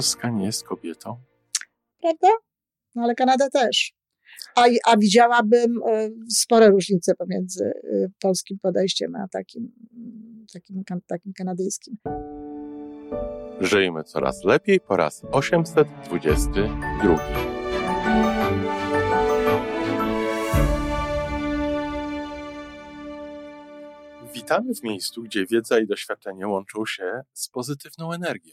Polska nie jest kobietą? Prawda? No ale Kanada też. A, a widziałabym e, spore różnice pomiędzy e, polskim podejściem a takim, takim, takim kanadyjskim. Żyjmy coraz lepiej po raz 822. Witamy w miejscu, gdzie wiedza i doświadczenie łączą się z pozytywną energią.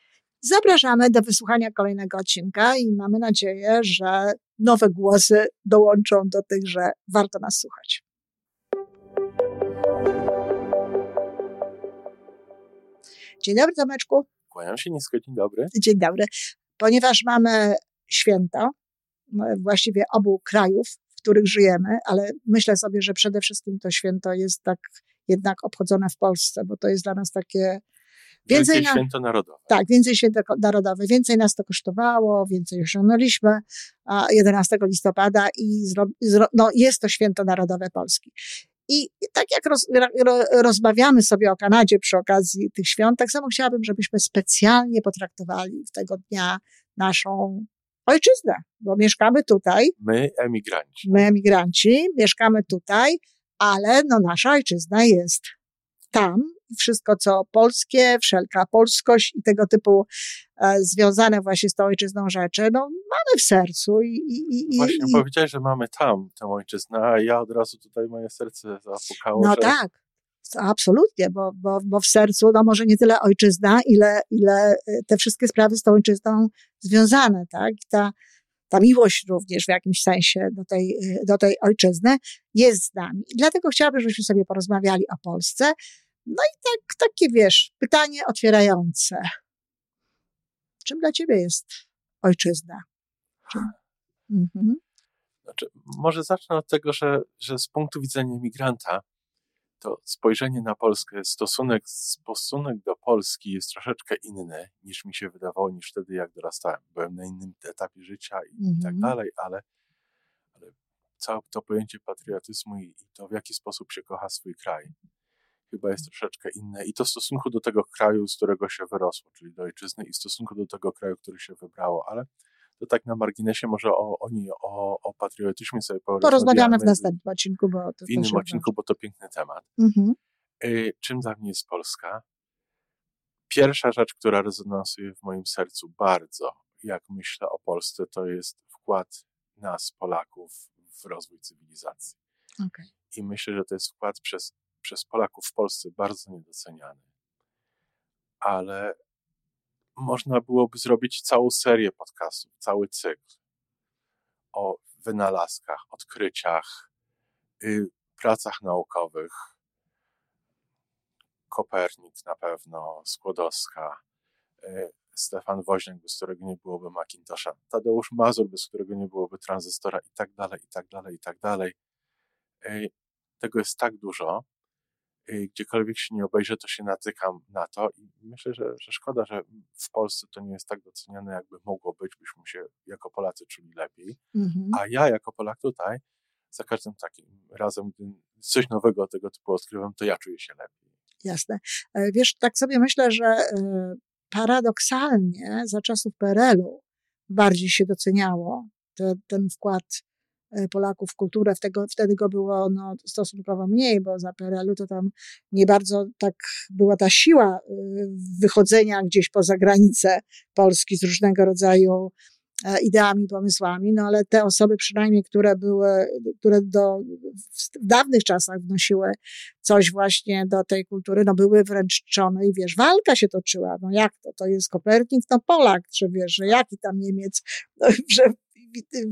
Zapraszamy do wysłuchania kolejnego odcinka i mamy nadzieję, że nowe głosy dołączą do tych, że warto nas słuchać. Dzień dobry, Tomeczku. Kłaniam się nisko, dzień dobry. Dzień dobry. Ponieważ mamy święto właściwie obu krajów, w których żyjemy, ale myślę sobie, że przede wszystkim to święto jest tak jednak obchodzone w Polsce, bo to jest dla nas takie Więcej Wielkie na, święto narodowe. Tak, więcej święto narodowe. Więcej nas to kosztowało, więcej osiągnęliśmy 11 listopada i zro, zro, no, jest to święto narodowe Polski. I tak jak roz, rozmawiamy sobie o Kanadzie przy okazji tych świąt, tak samo chciałabym, żebyśmy specjalnie potraktowali w tego dnia naszą ojczyznę, bo mieszkamy tutaj. My emigranci. My emigranci, mieszkamy tutaj, ale no nasza ojczyzna jest tam wszystko co polskie, wszelka polskość i tego typu e, związane właśnie z tą ojczyzną rzeczy, no mamy w sercu. I, i, i właśnie i... powiedziałeś, że mamy tam tę ojczyznę, a ja od razu tutaj moje serce zapukało. No że... tak. Absolutnie, bo, bo, bo w sercu, no może nie tyle ojczyzna, ile, ile e, te wszystkie sprawy z tą ojczyzną związane, tak? I ta, ta miłość również w jakimś sensie do tej, e, do tej ojczyzny jest z nami. I dlatego chciałabym, żebyśmy sobie porozmawiali o Polsce, no i tak, takie wiesz, pytanie otwierające. Czym dla ciebie jest ojczyzna? Czym? Mhm. Znaczy, może zacznę od tego, że, że z punktu widzenia imigranta, to spojrzenie na Polskę, stosunek, stosunek do Polski jest troszeczkę inny niż mi się wydawało, niż wtedy, jak dorastałem. Byłem na innym etapie życia i, mhm. tak dalej, ale, ale całe to pojęcie patriotyzmu i, i to, w jaki sposób się kocha swój kraj, chyba jest troszeczkę inne i to w stosunku do tego kraju, z którego się wyrosło, czyli do ojczyzny i w stosunku do tego kraju, który się wybrało, ale to tak na marginesie może o, oni o, o patriotyzmie sobie porozmawiamy w następnym odcinku, bo to w innym odcinku, bo to piękny temat. Mhm. Y, czym dla mnie jest Polska? Pierwsza rzecz, która rezonansuje w moim sercu bardzo, jak myślę o Polsce, to jest wkład nas, Polaków, w rozwój cywilizacji. Okay. I myślę, że to jest wkład przez przez Polaków w Polsce bardzo niedoceniany. Ale można byłoby zrobić całą serię podcastów, cały cykl o wynalazkach, odkryciach, y, pracach naukowych. Kopernik na pewno, Skłodowska, y, Stefan Woźniak, bez którego nie byłoby Macintosha, Tadeusz Mazur, bez którego nie byłoby tranzystora i tak dalej, i tak dalej, i tak dalej. Tego jest tak dużo, gdziekolwiek się nie obejrzę, to się natykam na to i myślę, że, że szkoda, że w Polsce to nie jest tak doceniane, jakby mogło być, byśmy się jako Polacy czuli lepiej. Mhm. A ja jako Polak tutaj, za każdym takim razem, gdy coś nowego tego typu odkrywam, to ja czuję się lepiej. Jasne. E, wiesz, tak sobie myślę, że e, paradoksalnie za czasów PRL-u bardziej się doceniało te, ten wkład Polaków w kulturę. Wtedy, go było no, stosunkowo mniej, bo za PRL-u to tam nie bardzo tak była ta siła e, wychodzenia gdzieś poza granice Polski z różnego rodzaju e, ideami, pomysłami, no ale te osoby przynajmniej, które były, które do, w dawnych czasach wnosiły coś właśnie do tej kultury, no były wręcz czczone i wiesz, walka się toczyła, no jak to, to jest Kopernik, no Polak, czy wiesz, że jaki tam Niemiec, no, że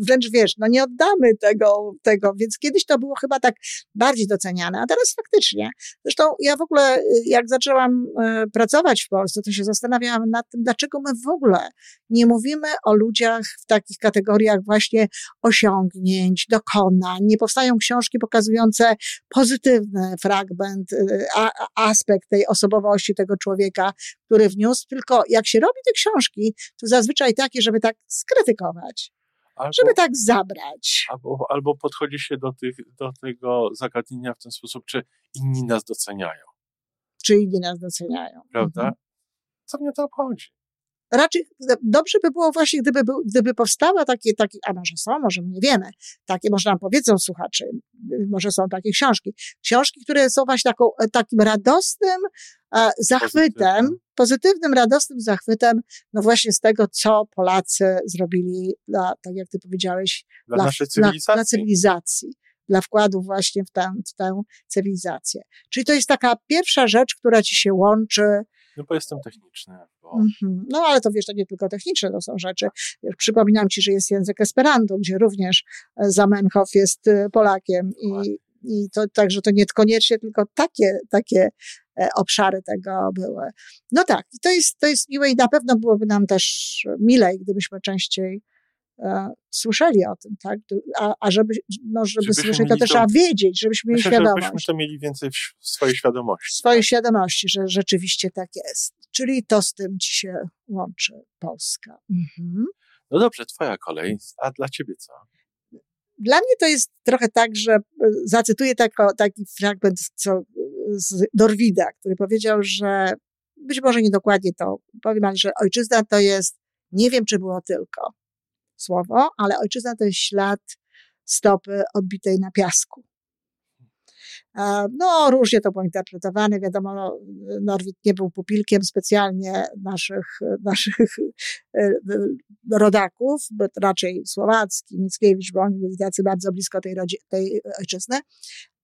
wręcz wiesz, no nie oddamy tego, tego, więc kiedyś to było chyba tak bardziej doceniane, a teraz faktycznie. Zresztą ja w ogóle, y, jak zaczęłam y, pracować w Polsce, to się zastanawiałam nad tym, dlaczego my w ogóle nie mówimy o ludziach w takich kategoriach właśnie osiągnięć, dokonań, nie powstają książki pokazujące pozytywny fragment, y, a, aspekt tej osobowości tego człowieka, który wniósł, tylko jak się robi te książki, to zazwyczaj takie, żeby tak skrytykować. Albo, żeby tak zabrać. Albo, albo podchodzi się do, tych, do tego zagadnienia w ten sposób, czy inni nas doceniają. Czy inni nas doceniają. Prawda? Mhm. Co mnie to obchodzi? Raczej dobrze by było właśnie, gdyby, gdyby powstała takie, takie, a może są, może my nie wiemy, takie, może nam powiedzą słuchacze, może są takie książki. Książki, które są właśnie taką, takim radosnym e, zachwytem, Pozytywnym. pozytywnym, radosnym zachwytem, no właśnie z tego, co Polacy zrobili dla, tak jak ty powiedziałeś, dla, dla naszej cywilizacji. Dla, dla cywilizacji dla wkładu właśnie w tę, w tę cywilizację. Czyli to jest taka pierwsza rzecz, która ci się łączy no bo jestem techniczny. Bo... Mm-hmm. No ale to wiesz, to nie tylko techniczne to są rzeczy. Wiesz, przypominam ci, że jest język Esperanto, gdzie również e, Zamenhof jest e, Polakiem i, i to także to niekoniecznie tylko takie, takie e, obszary tego były. No tak, to jest, to jest miłe i na pewno byłoby nam też milej, gdybyśmy częściej słyszeli o tym, tak? A, a żeby, no, żeby słyszeć, to też trzeba wiedzieć, żebyśmy mieli świadomość. Żebyśmy to mieli więcej w swojej świadomości. W swojej świadomości, że rzeczywiście tak jest. Czyli to z tym ci się łączy Polska. Mhm. No dobrze, twoja kolej. A dla ciebie co? Dla mnie to jest trochę tak, że e, zacytuję tako, taki fragment co, z Dorwida, który powiedział, że być może niedokładnie to powiem, ale że ojczyzna to jest, nie wiem czy było tylko, słowo, ale ojczyzna to jest ślad stopy odbitej na piasku. No, różnie to było interpretowane. Wiadomo, no, Norwid nie był pupilkiem specjalnie naszych, naszych e, e, rodaków, bo raczej Słowacki, Mickiewicz, bo oni byli tacy bardzo blisko tej, tej ojczyzny.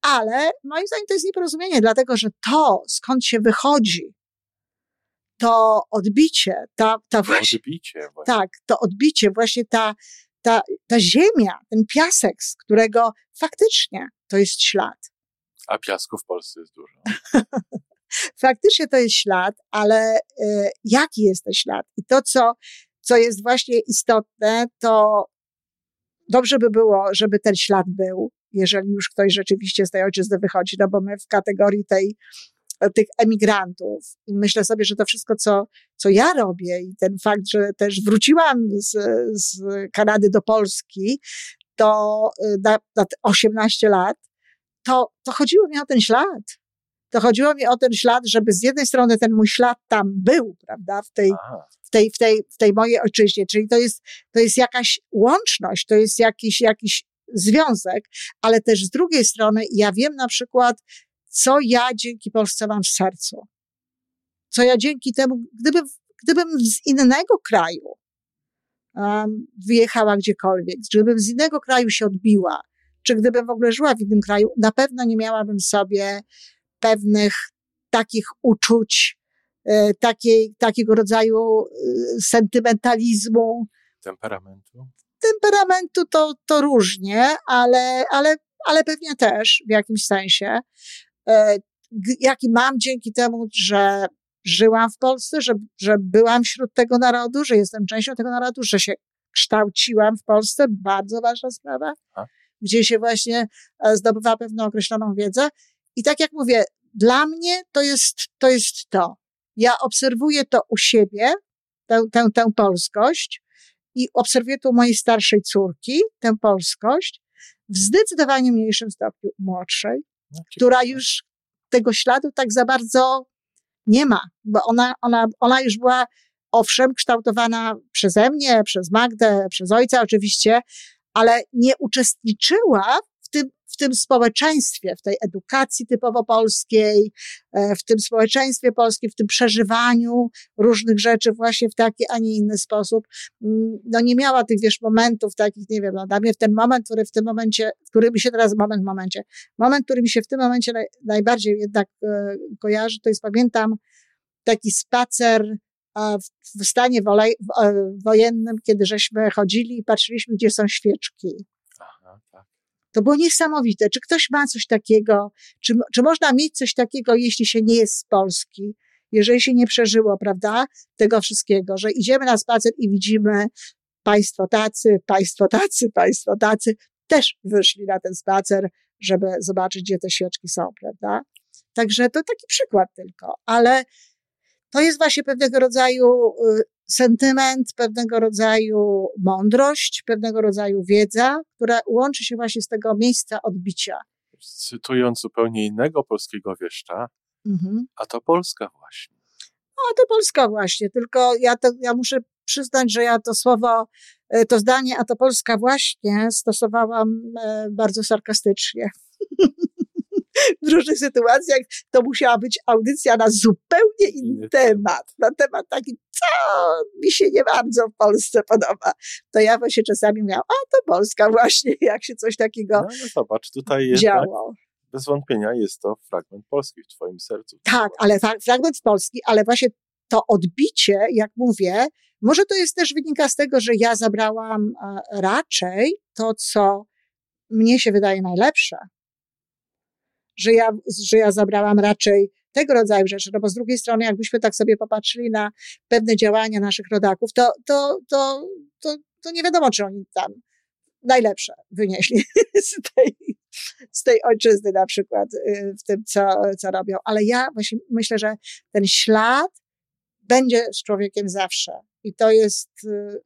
Ale moim zdaniem to jest nieporozumienie, dlatego że to, skąd się wychodzi, to odbicie, ta, ta właśnie, odbicie właśnie. tak, to odbicie, właśnie ta, ta, ta ziemia, ten piasek, z którego faktycznie to jest ślad. A piasku w Polsce jest dużo. faktycznie to jest ślad, ale y, jaki jest ten ślad? I to, co, co jest właśnie istotne, to dobrze by było, żeby ten ślad był, jeżeli już ktoś rzeczywiście z tej ojczyzny wychodzi, no bo my w kategorii tej tych emigrantów. I myślę sobie, że to wszystko, co, co ja robię i ten fakt, że też wróciłam z, z Kanady do Polski, to y, na, na 18 lat, to, to chodziło mi o ten ślad. To chodziło mi o ten ślad, żeby z jednej strony ten mój ślad tam był, prawda, w tej, w tej, w tej, w tej mojej ojczyźnie, czyli to jest, to jest jakaś łączność, to jest jakiś, jakiś związek, ale też z drugiej strony ja wiem na przykład, co ja dzięki Polsce mam w sercu. Co ja dzięki temu, gdyby, gdybym z innego kraju um, wyjechała gdziekolwiek, gdybym z innego kraju się odbiła, czy gdybym w ogóle żyła w innym kraju, na pewno nie miałabym sobie pewnych takich uczuć, e, takiej, takiego rodzaju e, sentymentalizmu. Temperamentu? Temperamentu to, to różnie, ale, ale, ale pewnie też w jakimś sensie. E, jaki mam dzięki temu, że żyłam w Polsce, że, że byłam wśród tego narodu, że jestem częścią tego narodu, że się kształciłam w Polsce, bardzo ważna sprawa, A? gdzie się właśnie e, zdobywa pewną określoną wiedzę. I tak jak mówię, dla mnie to jest to. Jest to. Ja obserwuję to u siebie, tę, tę, tę polskość i obserwuję to u mojej starszej córki, tę polskość, w zdecydowanie mniejszym stopniu młodszej, która już tego śladu tak za bardzo nie ma, bo ona, ona, ona już była owszem kształtowana przeze mnie, przez Magdę, przez ojca oczywiście, ale nie uczestniczyła w tym, w tym społeczeństwie, w tej edukacji typowo polskiej, e, w tym społeczeństwie polskim, w tym przeżywaniu różnych rzeczy właśnie w taki, a nie inny sposób. Mm, no nie miała tych, wiesz, momentów takich, nie wiem, no, dla mnie w ten moment, który w tym momencie, który mi się teraz, moment w momencie, moment, który mi się w tym momencie naj, najbardziej jednak e, kojarzy, to jest, pamiętam, taki spacer w, w stanie wolej, w, e, wojennym, kiedy żeśmy chodzili i patrzyliśmy, gdzie są świeczki. To było niesamowite. Czy ktoś ma coś takiego? Czy, czy można mieć coś takiego, jeśli się nie jest z Polski? Jeżeli się nie przeżyło, prawda, tego wszystkiego, że idziemy na spacer i widzimy państwo tacy, państwo tacy, państwo tacy, też wyszli na ten spacer, żeby zobaczyć, gdzie te świeczki są, prawda? Także to taki przykład tylko, ale to jest właśnie pewnego rodzaju y, sentyment, pewnego rodzaju mądrość, pewnego rodzaju wiedza, która łączy się właśnie z tego miejsca odbicia. Cytując zupełnie innego polskiego wieszcza, mhm. a to Polska właśnie. O, to Polska właśnie, tylko ja, to, ja muszę przyznać, że ja to słowo, y, to zdanie, a to Polska właśnie stosowałam e, bardzo sarkastycznie. w różnych sytuacjach to musiała być audycja na zupełnie inny temat, na temat taki, co mi się nie bardzo w Polsce podoba. To ja właśnie czasami miałam, a to Polska właśnie, jak się coś takiego no, no zobacz, tutaj jest działo. bez wątpienia jest to fragment Polski w twoim sercu. Tak, ale fragment Polski, ale właśnie to odbicie, jak mówię, może to jest też wynika z tego, że ja zabrałam e, raczej to, co mnie się wydaje najlepsze, że ja, że ja zabrałam raczej tego rodzaju rzeczy, no bo z drugiej strony, jakbyśmy tak sobie popatrzyli na pewne działania naszych rodaków, to, to, to, to, to nie wiadomo, czy oni tam najlepsze wynieśli z tej, z tej ojczyzny na przykład y, w tym, co, co robią. Ale ja właśnie myślę, że ten ślad będzie z człowiekiem zawsze. I to jest, y,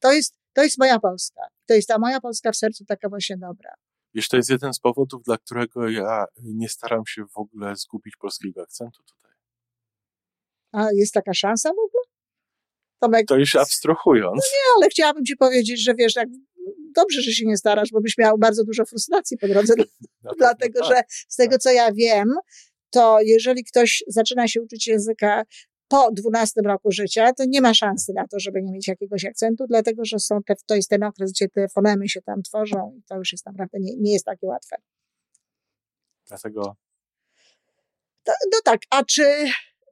to jest, to jest moja Polska. To jest ta moja Polska w sercu taka właśnie dobra. Wiesz, to jest jeden z powodów, dla którego ja nie staram się w ogóle zgubić polskiego akcentu tutaj. A jest taka szansa w ogóle? Tomek, to już abstrahując. No nie, ale chciałabym ci powiedzieć, że wiesz, jak dobrze, że się nie starasz, bo byś miał bardzo dużo frustracji po drodze. No, dlatego, tak, że z tego, tak. co ja wiem, to jeżeli ktoś zaczyna się uczyć języka po 12 roku życia, to nie ma szansy na to, żeby nie mieć jakiegoś akcentu, dlatego że są te, to jest ten okres, gdzie te fonemy się tam tworzą i to już jest naprawdę nie, nie jest takie łatwe. Dlatego. To, no tak, a czy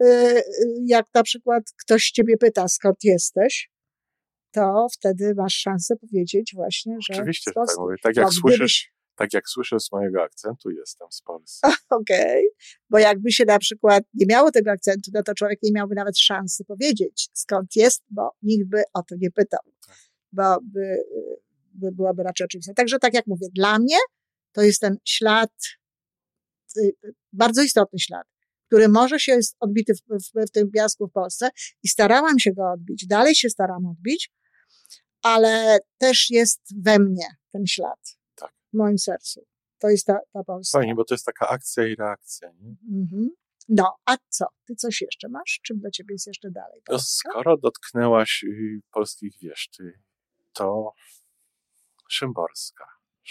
y, jak na przykład ktoś ciebie pyta, skąd jesteś, to wtedy masz szansę powiedzieć właśnie, że. Oczywiście, tak mówię. Tak jak no, słyszysz, tak jak słyszę z mojego akcentu, jestem z Polski. Okej, okay. bo jakby się na przykład nie miało tego akcentu, no to człowiek nie miałby nawet szansy powiedzieć, skąd jest, bo nikt by o to nie pytał, tak. bo by, by byłoby raczej oczywiste. Także tak jak mówię, dla mnie to jest ten ślad, y, bardzo istotny ślad, który może się jest odbity w, w, w tym piasku w Polsce i starałam się go odbić, dalej się staram odbić, ale też jest we mnie ten ślad w moim sercu. To jest ta, ta Polska. Fajnie, bo to jest taka akcja i reakcja. Nie? Mhm. No, a co? Ty coś jeszcze masz? Czym dla ciebie jest jeszcze dalej? To skoro dotknęłaś y, polskich wieszczy, to Szymborska,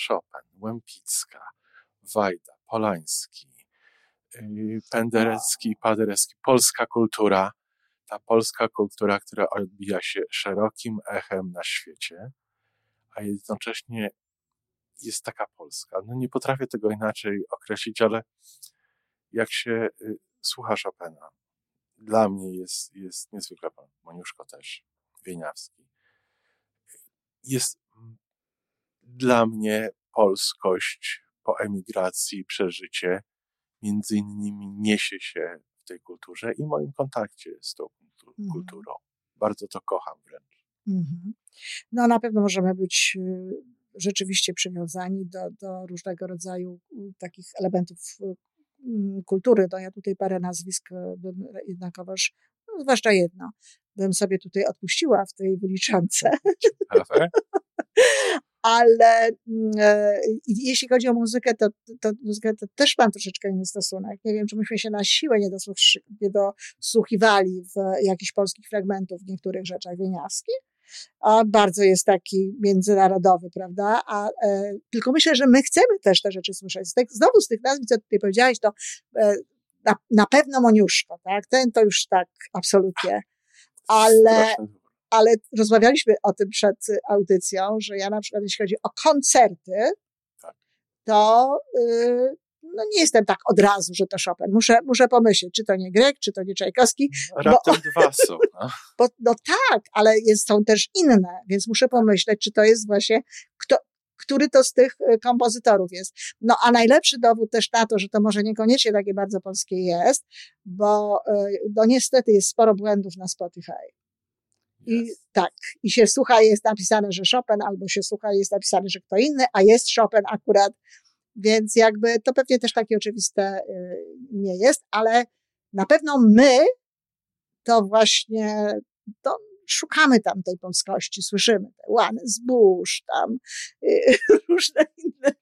Chopin, Łępicka, Wajda, Polański, y, Penderecki, Paderewski, polska kultura, ta polska kultura, która odbija się szerokim echem na świecie, a jednocześnie jest taka Polska. No nie potrafię tego inaczej określić, ale jak się y, słucha Chopina, dla mnie jest, jest niezwykle pan Moniuszko też, Wieniawski. Jest dla mnie polskość po emigracji, przeżycie, między innymi niesie się w tej kulturze i moim kontakcie z tą mhm. kulturą. Bardzo to kocham wręcz. Mhm. No na pewno możemy być y, rzeczywiście przywiązani do, do różnego rodzaju takich elementów kultury. To ja tutaj parę nazwisk e, bym jednakowoż, no, zwłaszcza jedno, bym sobie tutaj odpuściła w tej wyliczance. Ale e, jeśli chodzi o muzykę, to, to, muzykę, to też mam troszeczkę inny stosunek. Nie wiem, czy myśmy się na siłę nie, nie dosłuchiwali w jakichś polskich fragmentów w niektórych rzeczach wieniawskich, a bardzo jest taki międzynarodowy, prawda? A, e, tylko myślę, że my chcemy też te rzeczy słyszeć. Z znowu z tych nazwisk, co tutaj powiedziałeś, to e, na, na pewno Moniuszko, tak? Ten to już tak absolutnie. Ale, ale rozmawialiśmy o tym przed audycją, że ja na przykład, jeśli chodzi o koncerty, tak. to y, no nie jestem tak od razu, że to Chopin. Muszę, muszę pomyśleć, czy to nie Grek, czy to nie Czajkowski. Raptem bo, dwa są. No. Bo, no tak, ale jest, są też inne, więc muszę pomyśleć, czy to jest właśnie, kto, który to z tych e, kompozytorów jest. No a najlepszy dowód też na to, że to może niekoniecznie takie bardzo polskie jest, bo e, no niestety jest sporo błędów na Spotify. I yes. tak, i się słucha, jest napisane, że Chopin, albo się słucha, jest napisane, że kto inny, a jest Chopin akurat. Więc jakby to pewnie też takie oczywiste y, nie jest, ale na pewno my to właśnie, to szukamy tam tej polskości, słyszymy te łany zbóż, tam y, różne inne,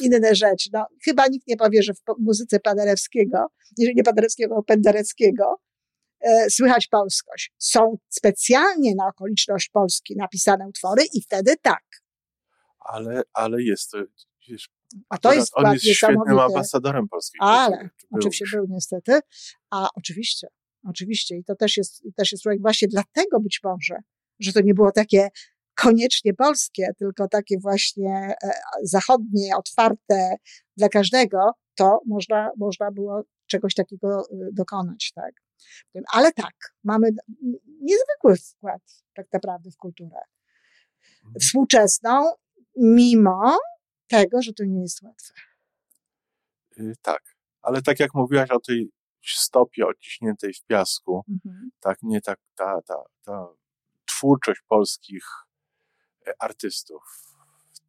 inne rzeczy. No, chyba nikt nie powie, że w muzyce Paderewskiego, jeżeli nie Paderewskiego, Pendereckiego, E, słychać polskość. Są specjalnie na okoliczność Polski napisane utwory i wtedy tak. Ale, ale jest to, wiesz, a to jest on jest świetnym ambasadorem polskiej Ale, oczywiście był niestety. A oczywiście, oczywiście. I to też jest, też jest człowiek właśnie dlatego być może, że to nie było takie koniecznie polskie, tylko takie właśnie e, zachodnie, otwarte dla każdego, to można, można było czegoś takiego y, dokonać, tak. Ale tak, mamy niezwykły wkład tak naprawdę w kulturę mhm. współczesną, mimo tego, że to nie jest łatwe. Y, tak, ale tak jak mówiłaś o tej stopie odciśniętej w piasku, mhm. tak, nie tak, ta, ta, ta twórczość polskich e, artystów,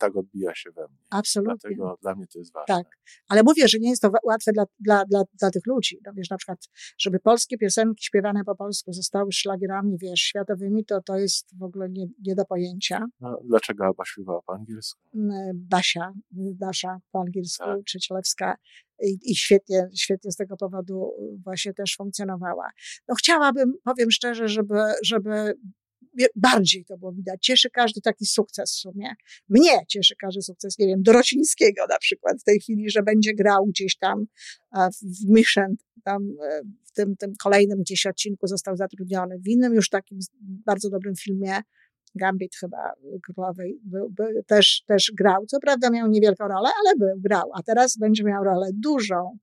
tak odbija się we mnie. Absolutnie. Dlatego dla mnie to jest ważne. Tak, ale mówię, że nie jest to łatwe dla, dla, dla, dla tych ludzi. No wiesz, na przykład, żeby polskie piosenki śpiewane po polsku zostały szlagierami, wiesz, światowymi, to to jest w ogóle nie, nie do pojęcia. No, dlaczego Aba śpiewała po angielsku? Basia, Dasza po angielsku, tak. I, i świetnie, świetnie z tego powodu właśnie też funkcjonowała. No chciałabym, powiem szczerze, żeby, żeby bardziej to było widać. Cieszy każdy taki sukces w sumie. Mnie cieszy każdy sukces, nie wiem, Dorocińskiego na przykład w tej chwili, że będzie grał gdzieś tam w Mission, tam e, w tym, tym kolejnym gdzieś odcinku został zatrudniony. W innym już takim bardzo dobrym filmie Gambit chyba królowej był, był, też, też grał. Co prawda miał niewielką rolę, ale był, grał. A teraz będzie miał rolę dużą.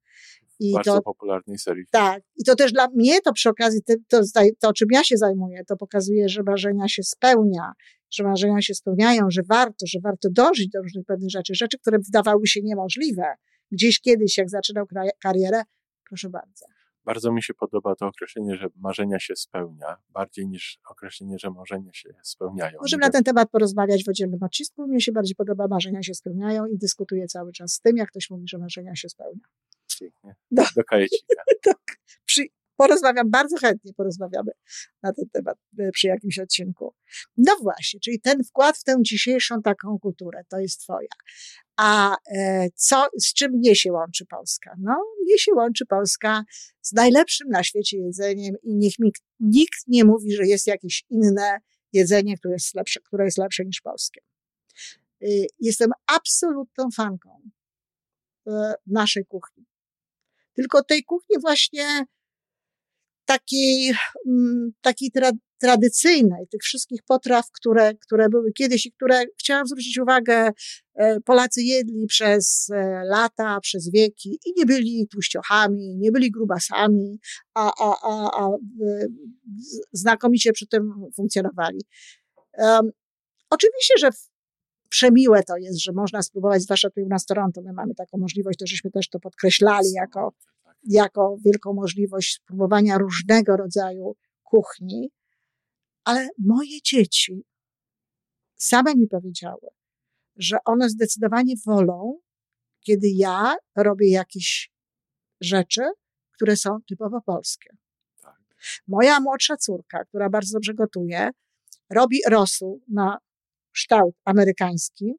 I bardzo to, popularnej serii. Tak. I to też dla mnie to przy okazji, to, to, czym ja się zajmuję, to pokazuje, że marzenia się spełnia, że marzenia się spełniają, że warto, że warto dążyć do różnych pewnych rzeczy, rzeczy, które wydawały się niemożliwe gdzieś kiedyś, jak zaczynał karierę. Proszę bardzo. Bardzo mi się podoba to określenie, że marzenia się spełnia, bardziej niż określenie, że marzenia się spełniają. Możemy na ten temat porozmawiać w oddzielnym odcisku. Mnie się bardziej podoba marzenia się spełniają i dyskutuję cały czas z tym, jak ktoś mówi, że marzenia się spełnia pięknie. Do, do kajecika. tak. Przy, porozmawiam, bardzo chętnie porozmawiamy na ten temat e, przy jakimś odcinku. No właśnie, czyli ten wkład w tę dzisiejszą taką kulturę, to jest twoja. A e, co, z czym mnie się łączy Polska? No, mnie się łączy Polska z najlepszym na świecie jedzeniem i niech mi nikt nie mówi, że jest jakieś inne jedzenie, które jest lepsze, które jest lepsze niż polskie. Y, jestem absolutną fanką e, naszej kuchni tylko tej kuchni właśnie takiej, mm, takiej tra, tradycyjnej, tych wszystkich potraw, które, które były kiedyś i które chciałam zwrócić uwagę, e, Polacy jedli przez e, lata, przez wieki i nie byli tłuściochami, nie byli grubasami, a, a, a, a znakomicie przy tym funkcjonowali. Um, oczywiście, że przemiłe to jest, że można spróbować, zwłaszcza tu u nas Toronto, my mamy taką możliwość, to żeśmy też to podkreślali jako, jako wielką możliwość spróbowania różnego rodzaju kuchni, ale moje dzieci same mi powiedziały, że one zdecydowanie wolą, kiedy ja robię jakieś rzeczy, które są typowo polskie. Tak. Moja młodsza córka, która bardzo dobrze gotuje, robi rosół na kształt amerykański.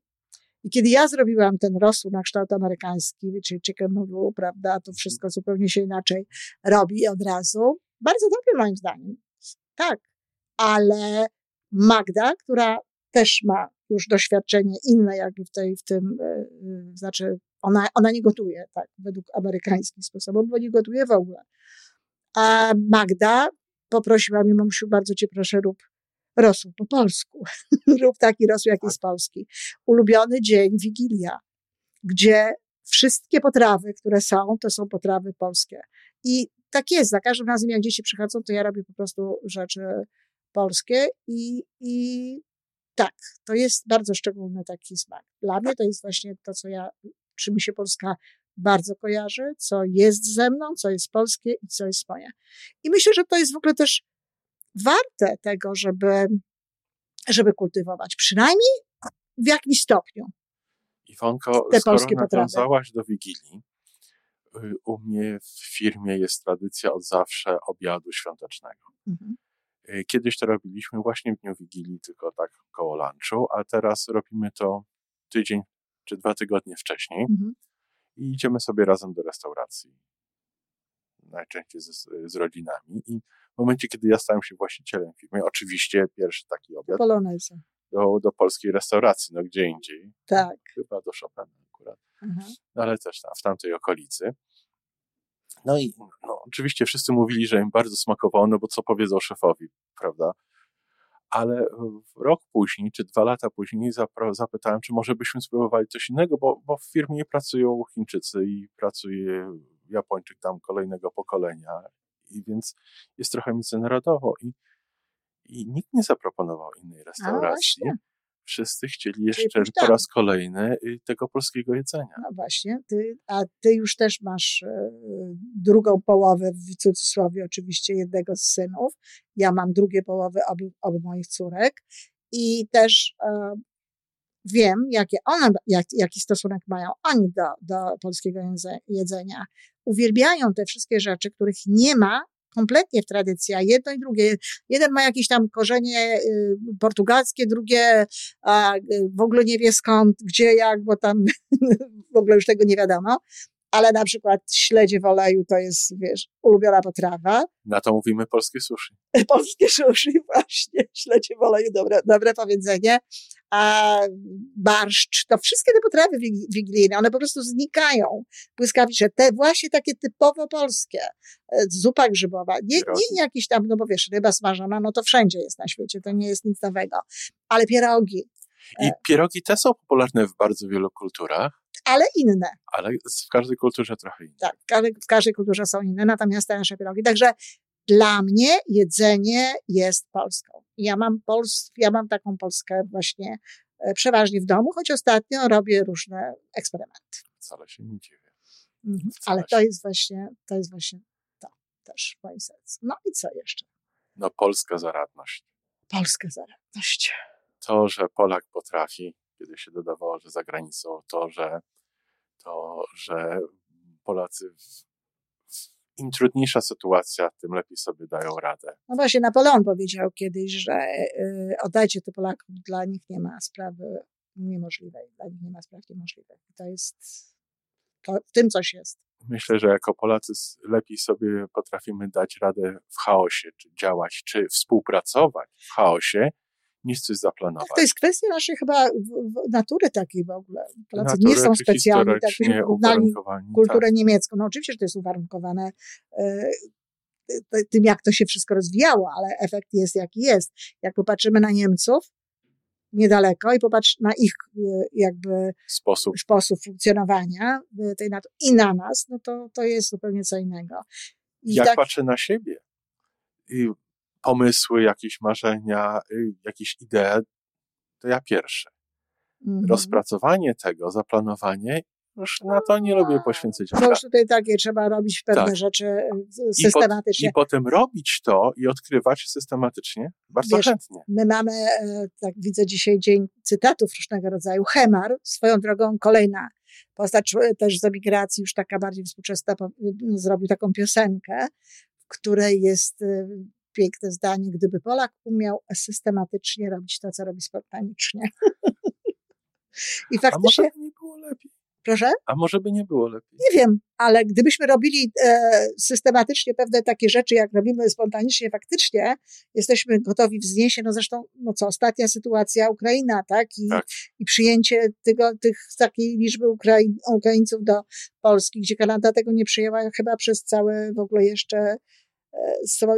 I kiedy ja zrobiłam ten rosół na kształt amerykański, czyli chicken noodle, prawda, to wszystko zupełnie się inaczej robi od razu. Bardzo dobry moim zdaniem. Tak. Ale Magda, która też ma już doświadczenie inne jakby w tej, w tym, yy, znaczy ona, ona nie gotuje tak według amerykańskich sposobów, bo nie gotuje w ogóle. A Magda poprosiła mnie, mamusiu, bardzo cię proszę, rób rosół po polsku. Rób taki rosół, jak jest polski. Ulubiony dzień, Wigilia, gdzie wszystkie potrawy, które są, to są potrawy polskie. I tak jest, za każdym razem jak dzieci przychodzą, to ja robię po prostu rzeczy polskie i, i tak, to jest bardzo szczególny taki smak. Dla mnie to jest właśnie to, co ja, czym mi się Polska bardzo kojarzy, co jest ze mną, co jest polskie i co jest moje. I myślę, że to jest w ogóle też warte tego, żeby, żeby kultywować, przynajmniej w jakimś stopniu. Iwonko, te skoro polskie nawiązałaś do Wigilii, y, u mnie w firmie jest tradycja od zawsze obiadu świątecznego. Mhm. Y, kiedyś to robiliśmy właśnie w dniu Wigilii, tylko tak koło lunchu, a teraz robimy to tydzień czy dwa tygodnie wcześniej mhm. i idziemy sobie razem do restauracji. Najczęściej z, z rodzinami. I w momencie, kiedy ja stałem się właścicielem firmy, oczywiście pierwszy taki obiad. Poloneza. Do, do polskiej restauracji, no gdzie indziej. Tak. Chyba do Chopina akurat. Mhm. No, ale też tam, w tamtej okolicy. No i no, oczywiście wszyscy mówili, że im bardzo smakowało, no bo co powiedzą szefowi, prawda? Ale rok później, czy dwa lata później zapytałem, czy może byśmy spróbowali coś innego, bo, bo w firmie pracują Chińczycy i pracuje Japończyk tam kolejnego pokolenia, i więc jest trochę międzynarodowo i, i nikt nie zaproponował innej restauracji. Wszyscy chcieli jeszcze po raz kolejny y, tego polskiego jedzenia. No właśnie, ty, a ty już też masz e, drugą połowę, w cudzysłowie oczywiście, jednego z synów. Ja mam drugie połowy obu, obu moich córek i też e, wiem, jakie one, jak, jaki stosunek mają oni do, do polskiego jedzenia. Uwielbiają te wszystkie rzeczy, których nie ma kompletnie w tradycji, a jedno i drugie. Jeden ma jakieś tam korzenie y, portugalskie, drugie a, y, w ogóle nie wie skąd, gdzie, jak, bo tam w ogóle już tego nie wiadomo. Ale na przykład śledzie w oleju to jest, wiesz, ulubiona potrawa. Na to mówimy polskie sushi. polskie sushi, właśnie. Śledzie w oleju, dobre, dobre powiedzenie a barszcz, to wszystkie te potrawy wigilijne, one po prostu znikają błyskawicznie. Te właśnie takie typowo polskie. E, zupa grzybowa, nie, nie jakieś tam, no bo wiesz, ryba smażona, no to wszędzie jest na świecie, to nie jest nic nowego. Ale pierogi. I e, pierogi te są popularne w bardzo wielu kulturach. Ale inne. Ale w każdej kulturze trochę inne. Tak, w każdej kulturze są inne, natomiast te nasze pierogi. Także dla mnie jedzenie jest Polską. Ja mam, Pols ja mam taką Polskę właśnie e, przeważnie w domu, choć ostatnio robię różne eksperymenty. Wcale się nie dziwię. Mhm. Ale to jest właśnie, to jest właśnie to też w moim sercu. No i co jeszcze? No polska zaradność. Polska zaradność. To, że Polak potrafi, kiedy się dodawało, że za granicą, to, że to, że Polacy im trudniejsza sytuacja, tym lepiej sobie dają radę. No właśnie, Napoleon powiedział kiedyś, że yy, oddajcie to Polakom, dla nich nie ma sprawy niemożliwej, dla nich nie ma spraw niemożliwych. To jest, to, w tym coś jest. Myślę, że jako Polacy lepiej sobie potrafimy dać radę w chaosie, czy działać, czy współpracować w chaosie, niż coś zaplanować. Tak, to jest kwestia naszej chyba natury takiej w ogóle. Polacy nie są specjalni, tak byśmy porównali kulturę tak. niemiecką. No oczywiście, że to jest uwarunkowane e, tym, jak to się wszystko rozwijało, ale efekt jest jaki jest. Jak popatrzymy na Niemców, niedaleko i popatrz na ich e, jakby sposób, sposób funkcjonowania tej natury i na nas, no to, to jest zupełnie co innego. I jak tak, patrzę na siebie i pomysły, jakieś marzenia, y, jakieś idee, to ja pierwszy. Mhm. Rozpracowanie tego, zaplanowanie, już na to nie lubię poświęcać czasu. No już tutaj takie trzeba robić pewne tak. rzeczy y, systematycznie. I, po, I potem robić to i odkrywać systematycznie bardzo Wiesz, chętnie. My mamy, e, tak widzę dzisiaj dzień cytatów różnego rodzaju. Hemar, swoją drogą kolejna postać e, też z emigracji, już taka bardziej współczesna, zrobił taką piosenkę, w której jest e, piękne zdanie, gdyby Polak umiał systematycznie robić to, co robi spontanicznie. I faktycznie. A może by nie było lepiej. Proszę? A może by nie było lepiej? Nie wiem, ale gdybyśmy robili e, systematycznie pewne takie rzeczy, jak robimy spontanicznie, faktycznie jesteśmy gotowi wznieść się. No zresztą, no co, ostatnia sytuacja Ukraina, tak? I, tak. i przyjęcie tego, tych, takiej liczby Ukraiń, Ukraińców do Polski, gdzie Kanada tego nie przyjęła chyba przez całe w ogóle jeszcze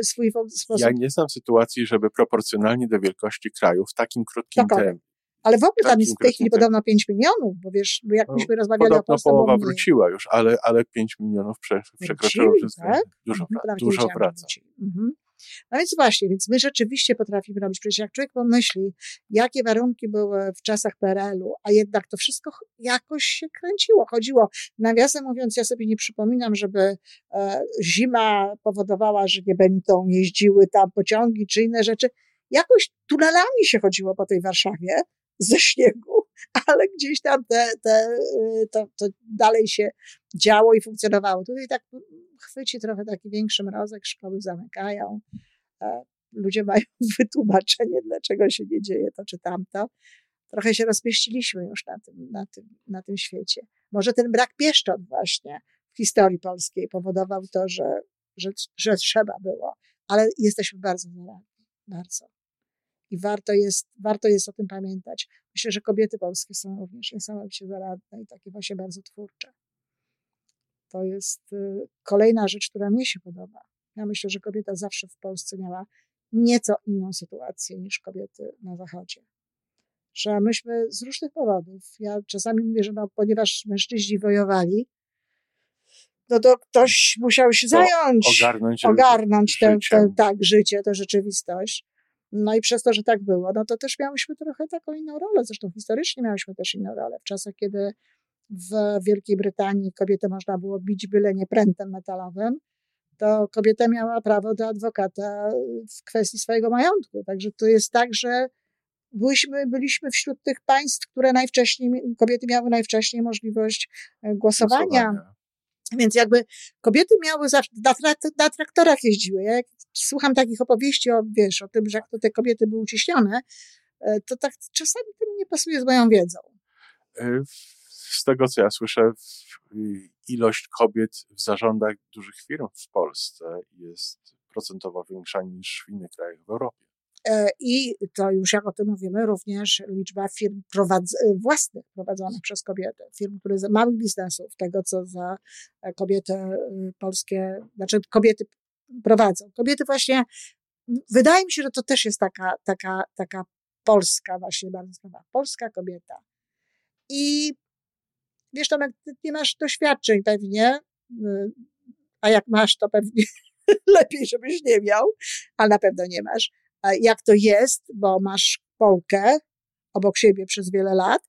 swój, sposób. Ja nie znam sytuacji, żeby proporcjonalnie do wielkości kraju w takim krótkim tempie Ale w ogóle tam jest w tej chwili podobno 5 milionów, bo wiesz, jak no, myśmy rozmawiali o Polsce, połowa wróciła już, ale, ale 5 milionów prze, przekroczyło wszystko. Tak? Dużo, mhm, dużo wraca. Mhm. No więc właśnie, więc my rzeczywiście potrafimy robić. Przecież jak człowiek pomyśli, jakie warunki były w czasach PRL-u, a jednak to wszystko jakoś się kręciło, chodziło. Nawiasem mówiąc, ja sobie nie przypominam, żeby e, zima powodowała, że nie będą jeździły tam pociągi czy inne rzeczy. Jakoś tunelami się chodziło po tej Warszawie ze śniegu, ale gdzieś tam te, te, y, to, to dalej się działo i funkcjonowało. Tutaj tak chwyci trochę taki większy mrozek, szkoły zamykają, e, ludzie mają wytłumaczenie, dlaczego się nie dzieje to czy tamto. Trochę się rozpieściliśmy już na tym, na tym, na tym świecie. Może ten brak pieszczot właśnie w historii polskiej powodował to, że, że, że trzeba było, ale jesteśmy bardzo zaradni, bardzo. I warto jest, warto jest o tym pamiętać. Myślę, że kobiety polskie są również niesamowicie zaradne i takie właśnie bardzo twórcze. To jest y, kolejna rzecz, która mnie się podoba. Ja myślę, że kobieta zawsze w Polsce miała nieco inną sytuację niż kobiety na Zachodzie. Że myśmy z różnych powodów, ja czasami mówię, że no, ponieważ mężczyźni wojowali, no to ktoś musiał się zająć, ogarnąć, ogarnąć tę, tak, życie, tę rzeczywistość. No i przez to, że tak było, no to też miałyśmy trochę taką inną rolę. Zresztą historycznie miałyśmy też inną rolę. W czasach, kiedy w Wielkiej Brytanii kobietę można było bić byle nie prętem metalowym, to kobieta miała prawo do adwokata w kwestii swojego majątku. Także to jest tak, że byliśmy, byliśmy wśród tych państw, które najwcześniej, kobiety miały najwcześniej możliwość e, głosowania. głosowania. Więc jakby kobiety miały zawsze, na, na, traktorach jeździły. Ja jak słucham takich opowieści o, wiesz, o tym, że jak to te kobiety były uciśnione, e, to tak czasami to mi nie pasuje z moją wiedzą. E, z tego, co ja słyszę, ilość kobiet w zarządach dużych firm w Polsce jest procentowo większa niż w innych krajach w Europie. E, I to już jak o tym mówimy, również liczba firm prowadz własnych prowadzonych przez kobiety, firm, które za małych biznesów, tego co za kobiety polskie, znaczy kobiety prowadzą. Kobiety właśnie, wydaje mi się, że to też jest taka, taka, taka polska właśnie bardzo sprawa. Polska kobieta. I wiesz, Tomek, ty nie masz doświadczeń pewnie, y, a jak masz, to pewnie lepiej, żebyś nie miał, ale na pewno nie masz. Jak to jest, bo masz Polkę obok siebie przez wiele lat,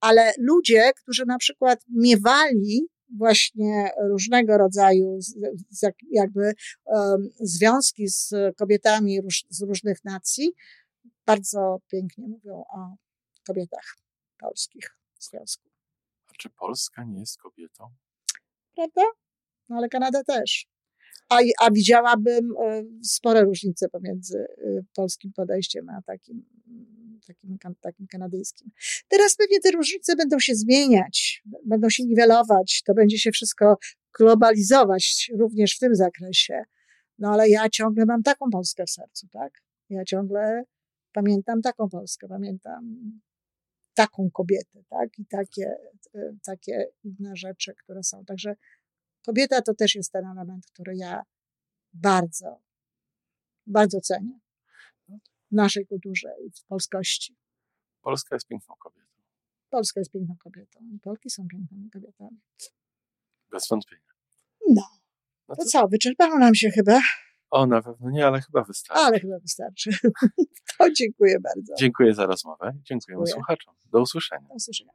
ale ludzie, którzy na przykład miewali właśnie różnego rodzaju jakby związki z kobietami z różnych nacji, bardzo pięknie mówią o kobietach polskich związku. Czy Polska nie jest kobietą? Prawda? No ale Kanada też. A, a widziałabym e, spore różnice pomiędzy e, polskim podejściem a takim, takim, takim kanadyjskim. Teraz pewnie te różnice będą się zmieniać, będą się niwelować, to będzie się wszystko globalizować również w tym zakresie. No ale ja ciągle mam taką Polskę w sercu, tak? Ja ciągle pamiętam taką Polskę, pamiętam taką kobietę, tak? I takie, e, takie inne rzeczy, które są. Także Kobieta to też jest ten element, który ja bardzo, bardzo cenię w naszej kulturze i w polskości. Polska jest piękną kobietą. Polska jest piękną kobietą. Polki są pięknymi kobietami. Bez wątpienia. No. no to, to co, wyczerpało nam się chyba? O, na pewno nie, ale chyba wystarczy. Ale chyba wystarczy. to dziękuję bardzo. Dziękuję za rozmowę. Dziękujemy Dziękuję. słuchaczom. Do usłyszenia. Do usłyszenia.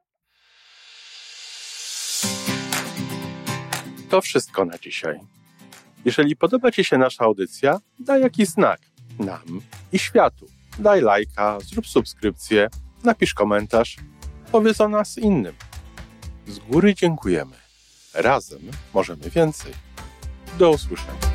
To wszystko na dzisiaj. Jeżeli podoba Ci się nasza audycja, daj jakiś znak nam i światu. Daj lajka, zrób subskrypcję, napisz komentarz, powiedz o nas innym. Z góry dziękujemy. Razem możemy więcej. Do usłyszenia.